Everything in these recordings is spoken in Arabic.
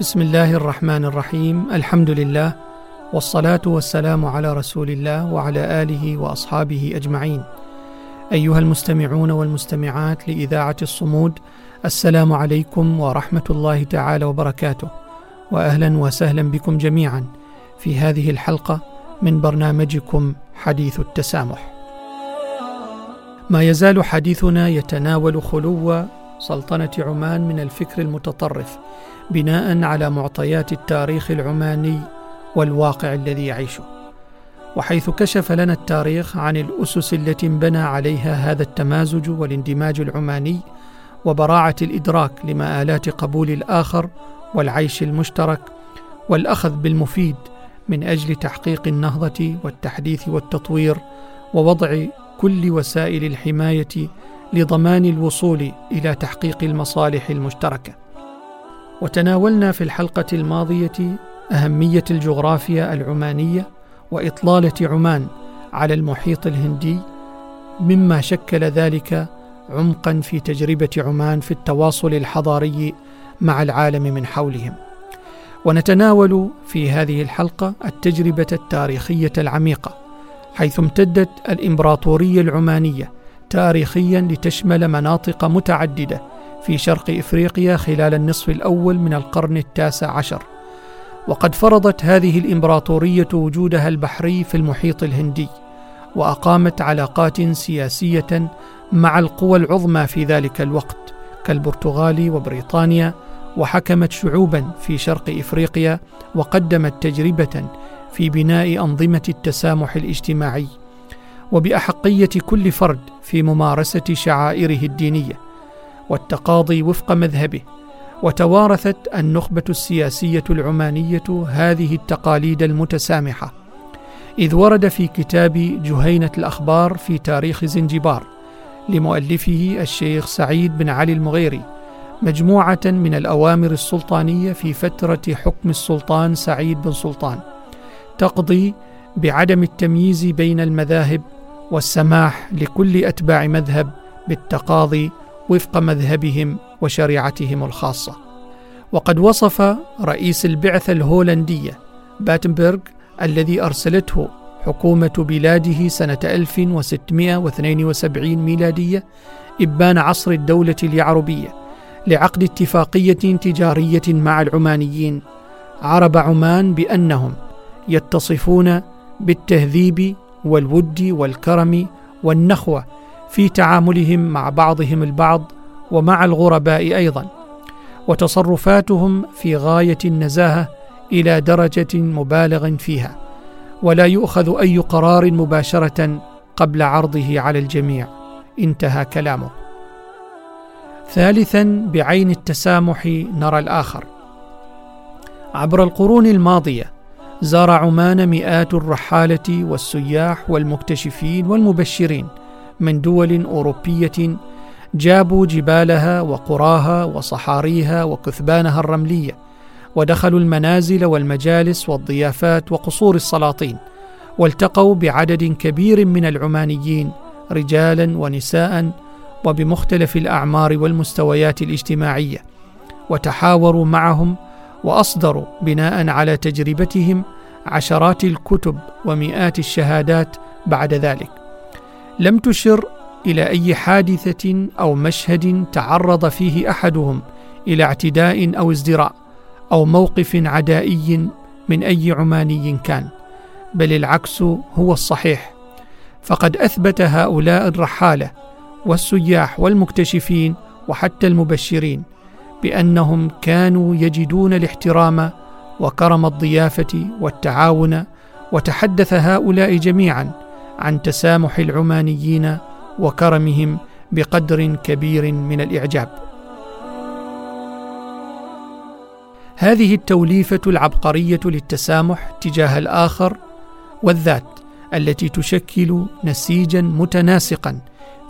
بسم الله الرحمن الرحيم الحمد لله والصلاه والسلام على رسول الله وعلى اله واصحابه اجمعين ايها المستمعون والمستمعات لاذاعه الصمود السلام عليكم ورحمه الله تعالى وبركاته واهلا وسهلا بكم جميعا في هذه الحلقة من برنامجكم حديث التسامح ما يزال حديثنا يتناول خلو سلطنة عمان من الفكر المتطرف بناء على معطيات التاريخ العماني والواقع الذي يعيشه. وحيث كشف لنا التاريخ عن الأسس التي انبنى عليها هذا التمازج والاندماج العماني وبراعة الإدراك لمآلات قبول الآخر والعيش المشترك والأخذ بالمفيد من أجل تحقيق النهضة والتحديث والتطوير ووضع كل وسائل الحماية لضمان الوصول إلى تحقيق المصالح المشتركة. وتناولنا في الحلقة الماضية أهمية الجغرافيا العمانية وإطلالة عمان على المحيط الهندي مما شكل ذلك عمقا في تجربة عمان في التواصل الحضاري مع العالم من حولهم. ونتناول في هذه الحلقة التجربة التاريخية العميقة حيث امتدت الإمبراطورية العمانية تاريخيا لتشمل مناطق متعددة في شرق إفريقيا خلال النصف الأول من القرن التاسع عشر. وقد فرضت هذه الإمبراطورية وجودها البحري في المحيط الهندي وأقامت علاقات سياسية مع القوى العظمى في ذلك الوقت كالبرتغال وبريطانيا وحكمت شعوبا في شرق إفريقيا وقدمت تجربة في بناء أنظمة التسامح الاجتماعي. وبأحقية كل فرد في ممارسة شعائره الدينية والتقاضي وفق مذهبه وتوارثت النخبة السياسية العمانية هذه التقاليد المتسامحة. إذ ورد في كتاب جهينة الأخبار في تاريخ زنجبار لمؤلفه الشيخ سعيد بن علي المغيري مجموعة من الأوامر السلطانية في فترة حكم السلطان سعيد بن سلطان تقضي بعدم التمييز بين المذاهب والسماح لكل أتباع مذهب بالتقاضي وفق مذهبهم وشريعتهم الخاصة. وقد وصف رئيس البعثة الهولندية باتنبرغ الذي أرسلته حكومة بلاده سنة 1672 ميلادية إبان عصر الدولة اليعربيه لعقد اتفاقية تجارية مع العمانيين عرب عمان بأنهم يتصفون بالتهذيب والود والكرم والنخوة في تعاملهم مع بعضهم البعض ومع الغرباء أيضا وتصرفاتهم في غاية النزاهة إلى درجة مبالغ فيها ولا يؤخذ أي قرار مباشرة قبل عرضه على الجميع. انتهى كلامه. ثالثا بعين التسامح نرى الآخر. عبر القرون الماضية زار عمان مئات الرحالة والسياح والمكتشفين والمبشرين من دول أوروبية جابوا جبالها وقراها وصحاريها وكثبانها الرملية ودخلوا المنازل والمجالس والضيافات وقصور السلاطين والتقوا بعدد كبير من العمانيين رجالا ونساء وبمختلف الأعمار والمستويات الاجتماعية وتحاوروا معهم وأصدروا بناء على تجربتهم عشرات الكتب ومئات الشهادات بعد ذلك. لم تشر إلى أي حادثة أو مشهد تعرض فيه أحدهم إلى اعتداء أو ازدراء أو موقف عدائي من أي عماني كان بل العكس هو الصحيح. فقد أثبت هؤلاء الرحالة والسياح والمكتشفين وحتى المبشرين بأنهم كانوا يجدون الاحترام وكرم الضيافة والتعاون وتحدث هؤلاء جميعا عن تسامح العمانيين وكرمهم بقدر كبير من الإعجاب. هذه التوليفة العبقرية للتسامح تجاه الآخر والذات التي تشكل نسيجا متناسقا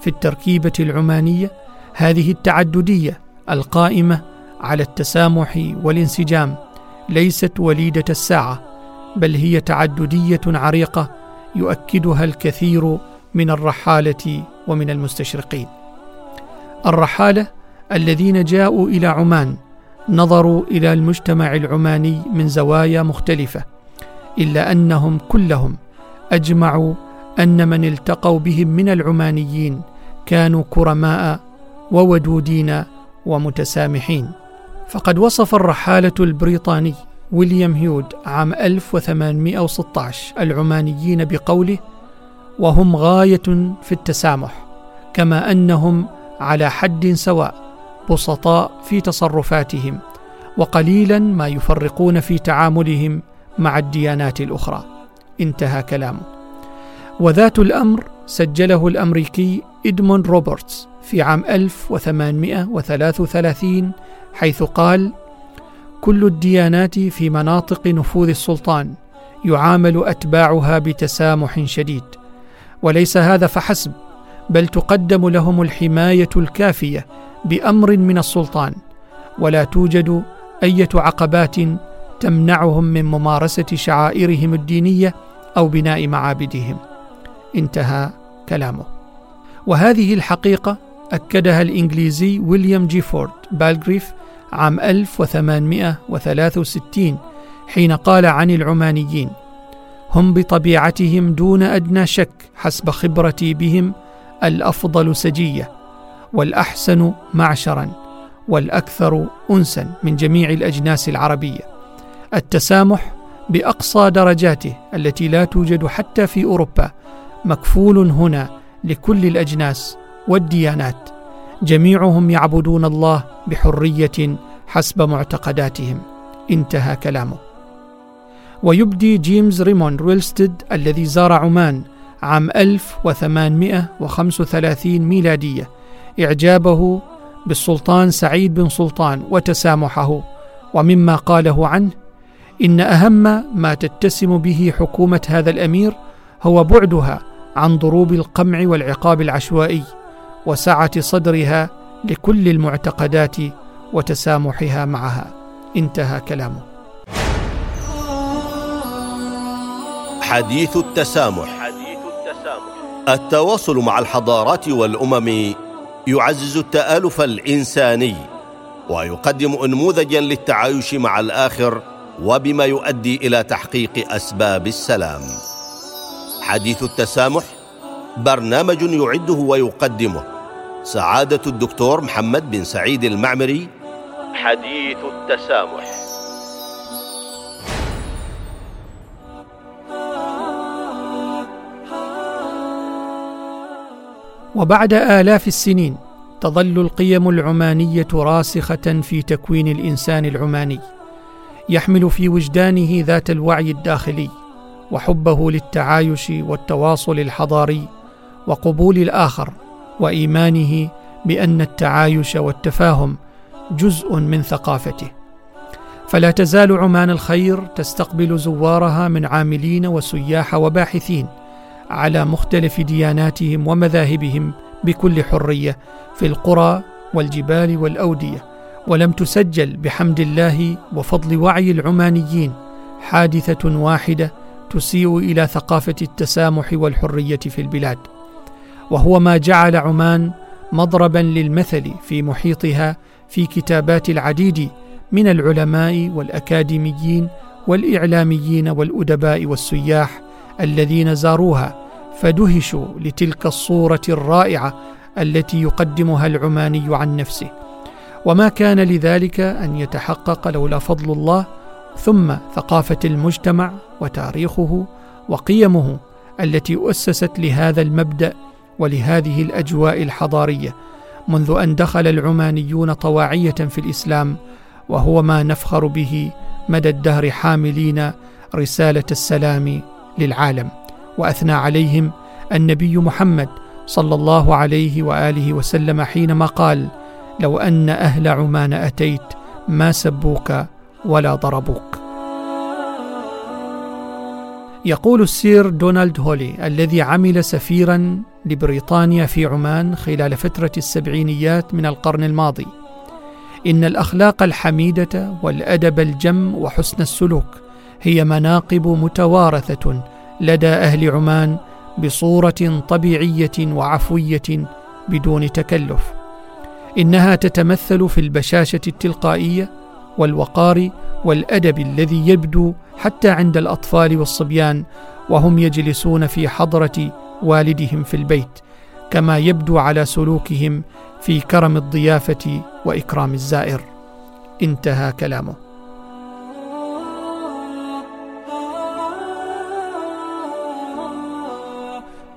في التركيبة العمانية هذه التعددية القائمة على التسامح والانسجام ليست وليدة الساعة بل هي تعددية عريقة يؤكدها الكثير من الرحالة ومن المستشرقين. الرحالة الذين جاءوا إلى عمان نظروا إلى المجتمع العماني من زوايا مختلفة إلا أنهم كلهم أجمعوا أن من التقوا بهم من العمانيين كانوا كرماء وودودين ومتسامحين. فقد وصف الرحالة البريطاني ويليام هيود عام 1816 العمانيين بقوله وهم غاية في التسامح كما أنهم على حد سواء بسطاء في تصرفاتهم وقليلا ما يفرقون في تعاملهم مع الديانات الأخرى. انتهى كلامه. وذات الأمر سجله الأمريكي إدموند روبرتس في عام 1833 حيث قال: كل الديانات في مناطق نفوذ السلطان يعامل أتباعها بتسامح شديد، وليس هذا فحسب، بل تقدم لهم الحماية الكافية بأمر من السلطان، ولا توجد أية عقبات تمنعهم من ممارسة شعائرهم الدينية أو بناء معابدهم. انتهى كلامه. وهذه الحقيقة أكدها الإنجليزي ويليام جيفورد بالغريف عام 1863 حين قال عن العمانيين هم بطبيعتهم دون أدنى شك حسب خبرتي بهم الأفضل سجية والأحسن معشرا والأكثر أنسا من جميع الأجناس العربية التسامح بأقصى درجاته التي لا توجد حتى في أوروبا مكفول هنا لكل الأجناس والديانات. جميعهم يعبدون الله بحرية حسب معتقداتهم. انتهى كلامه. ويبدي جيمس ريموند ويلستد الذي زار عمان عام 1835 ميلادية. إعجابه بالسلطان سعيد بن سلطان وتسامحه. ومما قاله عنه إن أهم ما تتسم به حكومة هذا الأمير هو بعدها عن ضروب القمع والعقاب العشوائي وسعة صدرها لكل المعتقدات وتسامحها معها. انتهى كلامه. حديث التسامح. حديث التسامح التواصل مع الحضارات والأمم يعزز التآلف الإنساني ويقدم انموذجا للتعايش مع الآخر وبما يؤدي إلى تحقيق أسباب السلام. حديث التسامح برنامج يعده ويقدمه. سعادة الدكتور محمد بن سعيد المعمري. حديث التسامح. وبعد آلاف السنين تظل القيم العمانية راسخة في تكوين الإنسان العماني يحمل في وجدانه ذات الوعي الداخلي. وحبه للتعايش والتواصل الحضاري وقبول الآخر وإيمانه بأن التعايش والتفاهم جزء من ثقافته. فلا تزال عمان الخير تستقبل زوارها من عاملين وسياح وباحثين على مختلف دياناتهم ومذاهبهم بكل حرية في القرى والجبال والأودية. ولم تسجل بحمد الله وفضل وعي العمانيين حادثة واحدة تسيء إلى ثقافة التسامح والحرية في البلاد وهو ما جعل عمان مضربا للمثل في محيطها في كتابات العديد من العلماء والأكاديميين والإعلاميين والأدباء والسياح الذين زاروها فدهشوا لتلك الصورة الرائعة التي يقدمها العماني عن نفسه. وما كان لذلك أن يتحقق لولا فضل الله ثم ثقافة المجتمع وتاريخه وقيمه التي أسست لهذا المبدأ ولهذه الأجواء الحضارية منذ أن دخل العمانيون طواعية في الإسلام وهو ما نفخر به مدى الدهر حاملين رسالة السلام للعالم. وأثنى عليهم النبي محمد صلى الله عليه وآله وسلم حينما قال لو أن أهل عمان أتيت ما سبوك ولا ضربوك. يقول السير دونالد هولي الذي عمل سفيرا لبريطانيا في عمان خلال فترة السبعينيات من القرن الماضي. إن الأخلاق الحميدة والأدب الجم وحسن السلوك هي مناقب متوارثة لدى أهل عمان بصورة طبيعية وعفوية بدون تكلف. إنها تتمثل في البشاشة التلقائية والوقار والأدب الذي يبدو حتى عند الأطفال والصبيان وهم يجلسون في حضرة والدهم في البيت كما يبدو على سلوكهم في كرم الضيافة وإكرام الزائر. انتهى كلامه.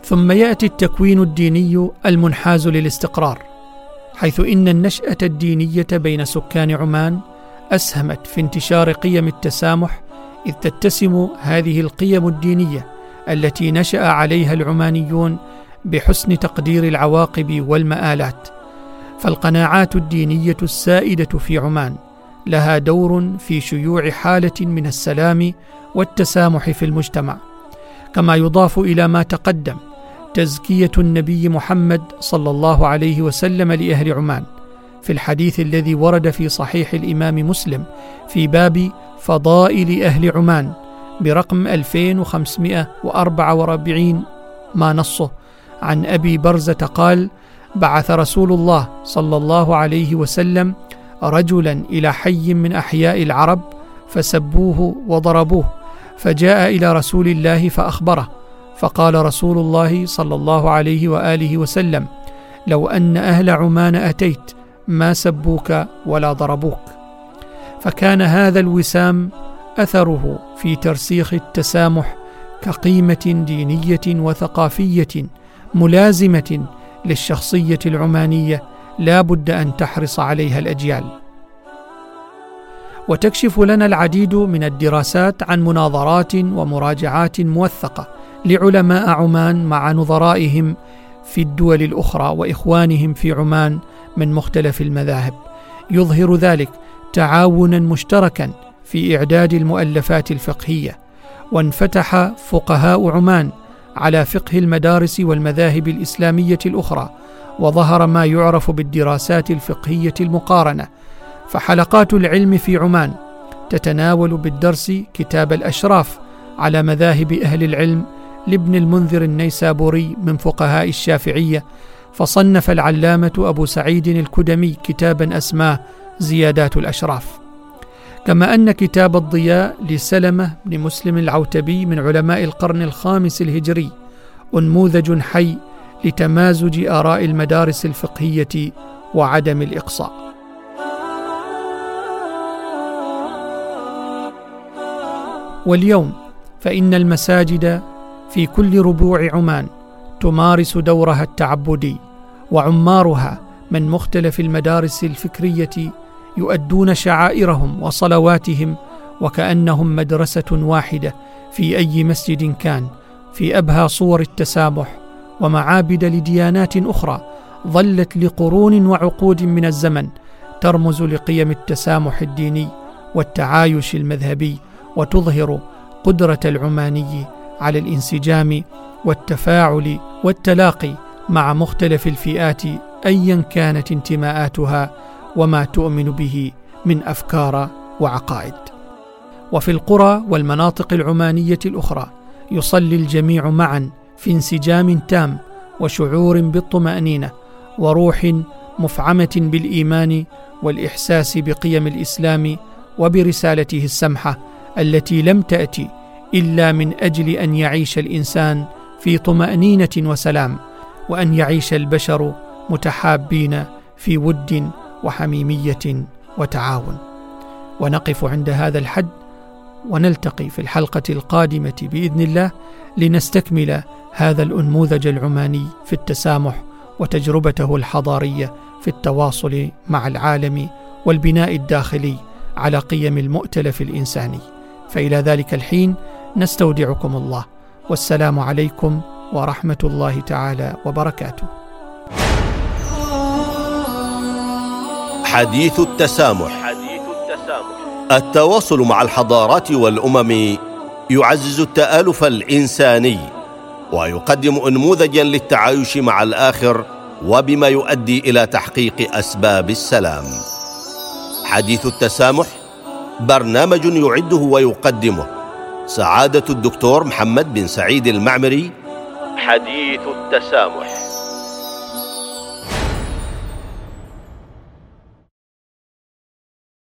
ثم يأتي التكوين الديني المنحاز للاستقرار حيث إن النشأة الدينية بين سكان عمان أسهمت في انتشار قيم التسامح إذ تتسم هذه القيم الدينية التي نشأ عليها العمانيون بحسن تقدير العواقب والمآلات. فالقناعات الدينية السائدة في عمان لها دور في شيوع حالة من السلام والتسامح في المجتمع. كما يضاف إلى ما تقدم تزكية النبي محمد صلى الله عليه وسلم لأهل عمان في الحديث الذي ورد في صحيح الإمام مسلم في باب فضائل أهل عمان برقم 2544 ما نصه. عن أبي برزة قال بعث رسول الله صلى الله عليه وسلم رجلا إلى حي من أحياء العرب فسبوه وضربوه فجاء إلى رسول الله فأخبره فقال رسول الله صلى الله عليه وآله وسلم لو أن أهل عمان أتيت ما سبوك ولا ضربوك. فكان هذا الوسام أثره في ترسيخ التسامح كقيمة دينية وثقافية ملازمة للشخصية العمانية لا بد أن تحرص عليها الأجيال. وتكشف لنا العديد من الدراسات عن مناظرات ومراجعات موثقة لعلماء عمان مع نظرائهم في الدول الأخرى وإخوانهم في عمان من مختلف المذاهب. يظهر ذلك تعاونا مشتركا في إعداد المؤلفات الفقهية وانفتح فقهاء عمان على فقه المدارس والمذاهب الإسلامية الأخرى وظهر ما يعرف بالدراسات الفقهية المقارنة. فحلقات العلم في عمان تتناول بالدرس كتاب الأشراف على مذاهب أهل العلم لابن المنذر النيسابوري من فقهاء الشافعية فصنف العلامة أبو سعيد الكدمي كتابا أسماه زيادات الأشراف. كما أن كتاب الضياء لسلمة بن مسلم العوتبي من علماء القرن الخامس الهجري أنموذج حي لتمازج آراء المدارس الفقهية وعدم الإقصاء. واليوم فإن المساجد في كل ربوع عمان تمارس دورها التعبدي وعمارها من مختلف المدارس الفكرية يؤدون شعائرهم وصلواتهم وكأنهم مدرسة واحدة في أي مسجد كان في أبهى صور التسامح ومعابد لديانات أخرى ظلت لقرون وعقود من الزمن ترمز لقيم التسامح الديني والتعايش المذهبي وتظهر قدرة العماني على الانسجام والتفاعل والتلاقي مع مختلف الفئات ايا كانت انتماءاتها وما تؤمن به من أفكار وعقائد. وفي القرى والمناطق العمانية الأخرى يصلي الجميع معا في انسجام تام وشعور بالطمأنينة وروح مفعمة بالإيمان والإحساس بقيم الإسلام وبرسالته السمحة التي لم تأتي إلا من أجل أن يعيش الإنسان في طمأنينة وسلام وأن يعيش البشر متحابين في ود وحميمية وتعاون. ونقف عند هذا الحد ونلتقي في الحلقة القادمة بإذن الله لنستكمل هذا الأنموذج العماني في التسامح وتجربته الحضارية في التواصل مع العالم والبناء الداخلي على قيم المؤتلف الإنساني. فإلى ذلك الحين نستودعكم الله. والسلام عليكم ورحمة الله تعالى وبركاته. حديث التسامح. حديث التسامح التواصل مع الحضارات والأمم يعزز التآلف الإنساني ويقدم انموذجا للتعايش مع الآخر وبما يؤدي إلى تحقيق أسباب السلام. حديث التسامح برنامج يعده ويقدمه سعادة الدكتور محمد بن سعيد المعمري. حديث التسامح.